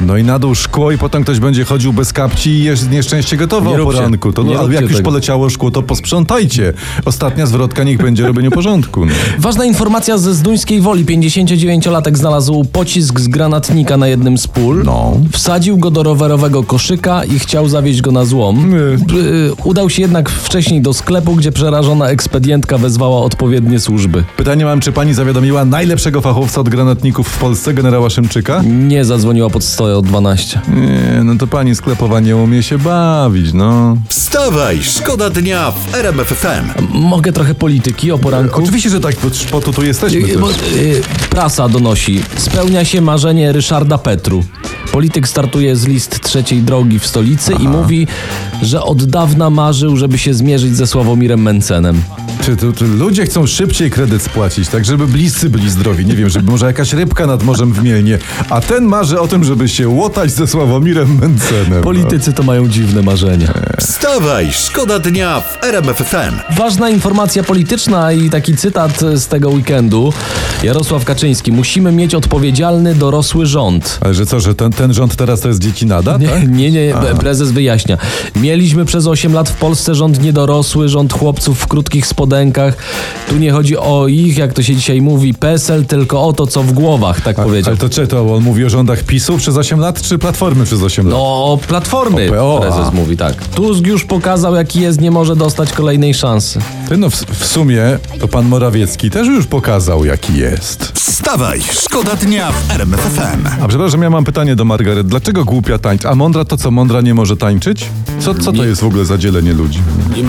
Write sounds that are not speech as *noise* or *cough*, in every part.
No i na dół szkło i potem ktoś będzie chodził bez kapci i jest nieszczęście gotowe Nie o poranku. To no, ale jak już tego. poleciało szkło, to posprzątajcie. Ostatnia zwrotka niech będzie robienie porządku. No. Ważna informacja ze Zduńskiej Woli. 59-latek znalazł pocisk z granatnika na jednym z pól. No. Wsadził go do rowerowego koszyka i chciał zawieźć go na złom. Y, Udał się jednak wcześniej do sklepu, gdzie przerażona ekspedientka wezwała odpowiednie służby. Pytanie mam, czy pani zawiadomiła najlepszego fachowca od granatników w Polsce, generała Szymczyka? Nie zadzwoniła pod 112. Nie, no to pani sklepowa nie umie się bawić, no. Wstawaj, szkoda dnia w RMF FM. Mogę trochę polityki o poranku? Oczywiście, że tak, po, po to tu jesteśmy Y, Bo, też. y, prasa donosi. Spełnia się marzenie Ryszarda Petru. Polityk startuje z list trzeciej drogi w stolicy i mówi, że od dawna marzył, żeby się zmierzyć ze Sławomirem Mencenem. Czy, to, ludzie chcą szybciej kredyt spłacić, tak żeby bliscy byli zdrowi? Nie wiem, żeby może jakaś rybka nad morzem w Mielnie, a ten marzy o tym, żeby się łotać ze Sławomirem Mencenem. Politycy to mają dziwne marzenia. Wstawaj, szkoda dnia w RMF FM. Ważna informacja polityczna i taki cytat z tego weekendu. Jarosław Kaczyński. Musimy mieć odpowiedzialny, dorosły rząd. Ale że co, że ten, ten rząd teraz to jest dzieci nada, tak? Nie, nie, nie, prezes wyjaśnia. Mieliśmy przez 8 lat w Polsce rząd niedorosły, rząd chłopców w krótkich Tu nie chodzi o ich, jak to się dzisiaj mówi, PESEL, tylko o to, co w głowach, tak powiedział. Ale to czy to on mówi o rządach PiSu przez 8 lat, czy Platformy przez 8 lat? No, o Platformy, O PO, prezes a. mówi tak. Tusk już pokazał, jaki jest, nie może dostać kolejnej szansy. Ty no w, w sumie to pan Morawiecki też już pokazał jaki jest. Wstawaj, szkoda dnia w RMF FM. A przepraszam, ja mam pytanie do Margaret. Dlaczego głupia tańczy? A mądra to co, mądra nie może tańczyć? Co, co to jest w ogóle za dzielenie ludzi?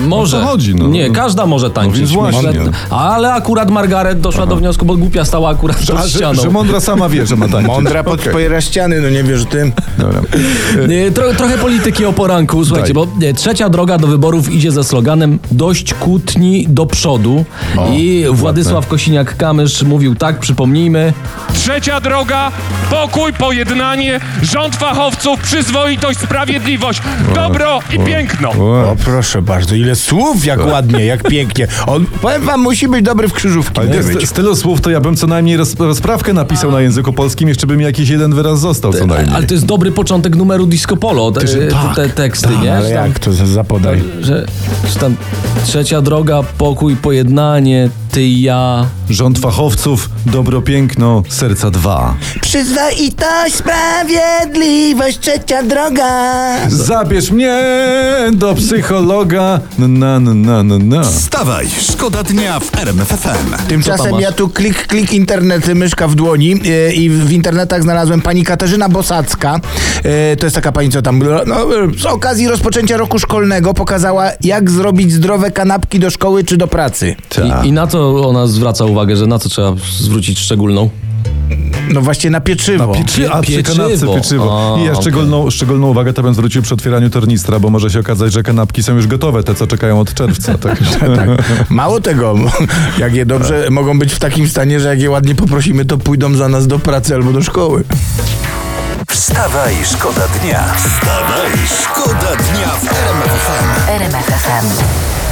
Może. O co chodzi, no? Nie, każda może tańczyć. Więc właśnie. Myślę, ale akurat Margaret doszła do wniosku, bo głupia stała akurat A, pod że, ścianą. że mądra sama wie, że ma tańczyć. Mądra pod okay. ściany, no nie wiesz ty. Dobra. Tro, trochę polityki o poranku, słuchajcie, Daj. bo nie, trzecia droga do wyborów idzie ze sloganem dość kłótni do przodu i Władysław Kosiniak-Kamysz mówił tak, przypomnijmy, Trzecia droga, pokój, pojednanie, rząd fachowców, przyzwoitość, sprawiedliwość, dobro i piękno. O proszę bardzo, ile słów, jak ładnie, jak pięknie. On, powiem wam, musi być dobry w krzyżówki. Ale nie z, z tylu słów to ja bym co najmniej roz, rozprawkę napisał na języku polskim, jeszcze by mi jakiś jeden wyraz został co najmniej. ale to jest dobry początek numeru Disco Polo, te, tak, te teksty, Tak, nie? ale tam- jak to za- zapodaj? Że, że tam trzecia droga, pokój, pojednanie, ty i ja. Rząd fachowców, dobro, piękno, serca dwa. Przyzwoitość, sprawiedliwość, trzecia droga. Zabierz mnie do psychologa. Na, na, na, na, na. Wstawaj, szkoda dnia w RMF FM. Co tam Tymczasem ja tu klik, klik internet, myszka w dłoni e, i w internetach znalazłem pani Katarzyna Bosacka. E, to jest taka pani, co tam no, z okazji rozpoczęcia roku szkolnego pokazała, jak zrobić zdrowe kanapki do szkoły czy do pracy. I, I na co ona zwraca uwagę, że na co trzeba zwrócić szczególną? No właśnie na pieczywo. Pieczy, a przy Pieczywo. kanapce pieczywo. A, I ja szczególną, szczególną uwagę to bym zwrócił przy otwieraniu tornistra, bo może się okazać, że kanapki są już gotowe, te co czekają od czerwca. *laughs* Tak. Mało tego, jak je dobrze mogą być w takim stanie, że jak je ładnie poprosimy, to pójdą za nas do pracy albo do szkoły. Wstawaj, szkoda dnia. Wstawaj, szkoda dnia w RMF FM. RMFFM.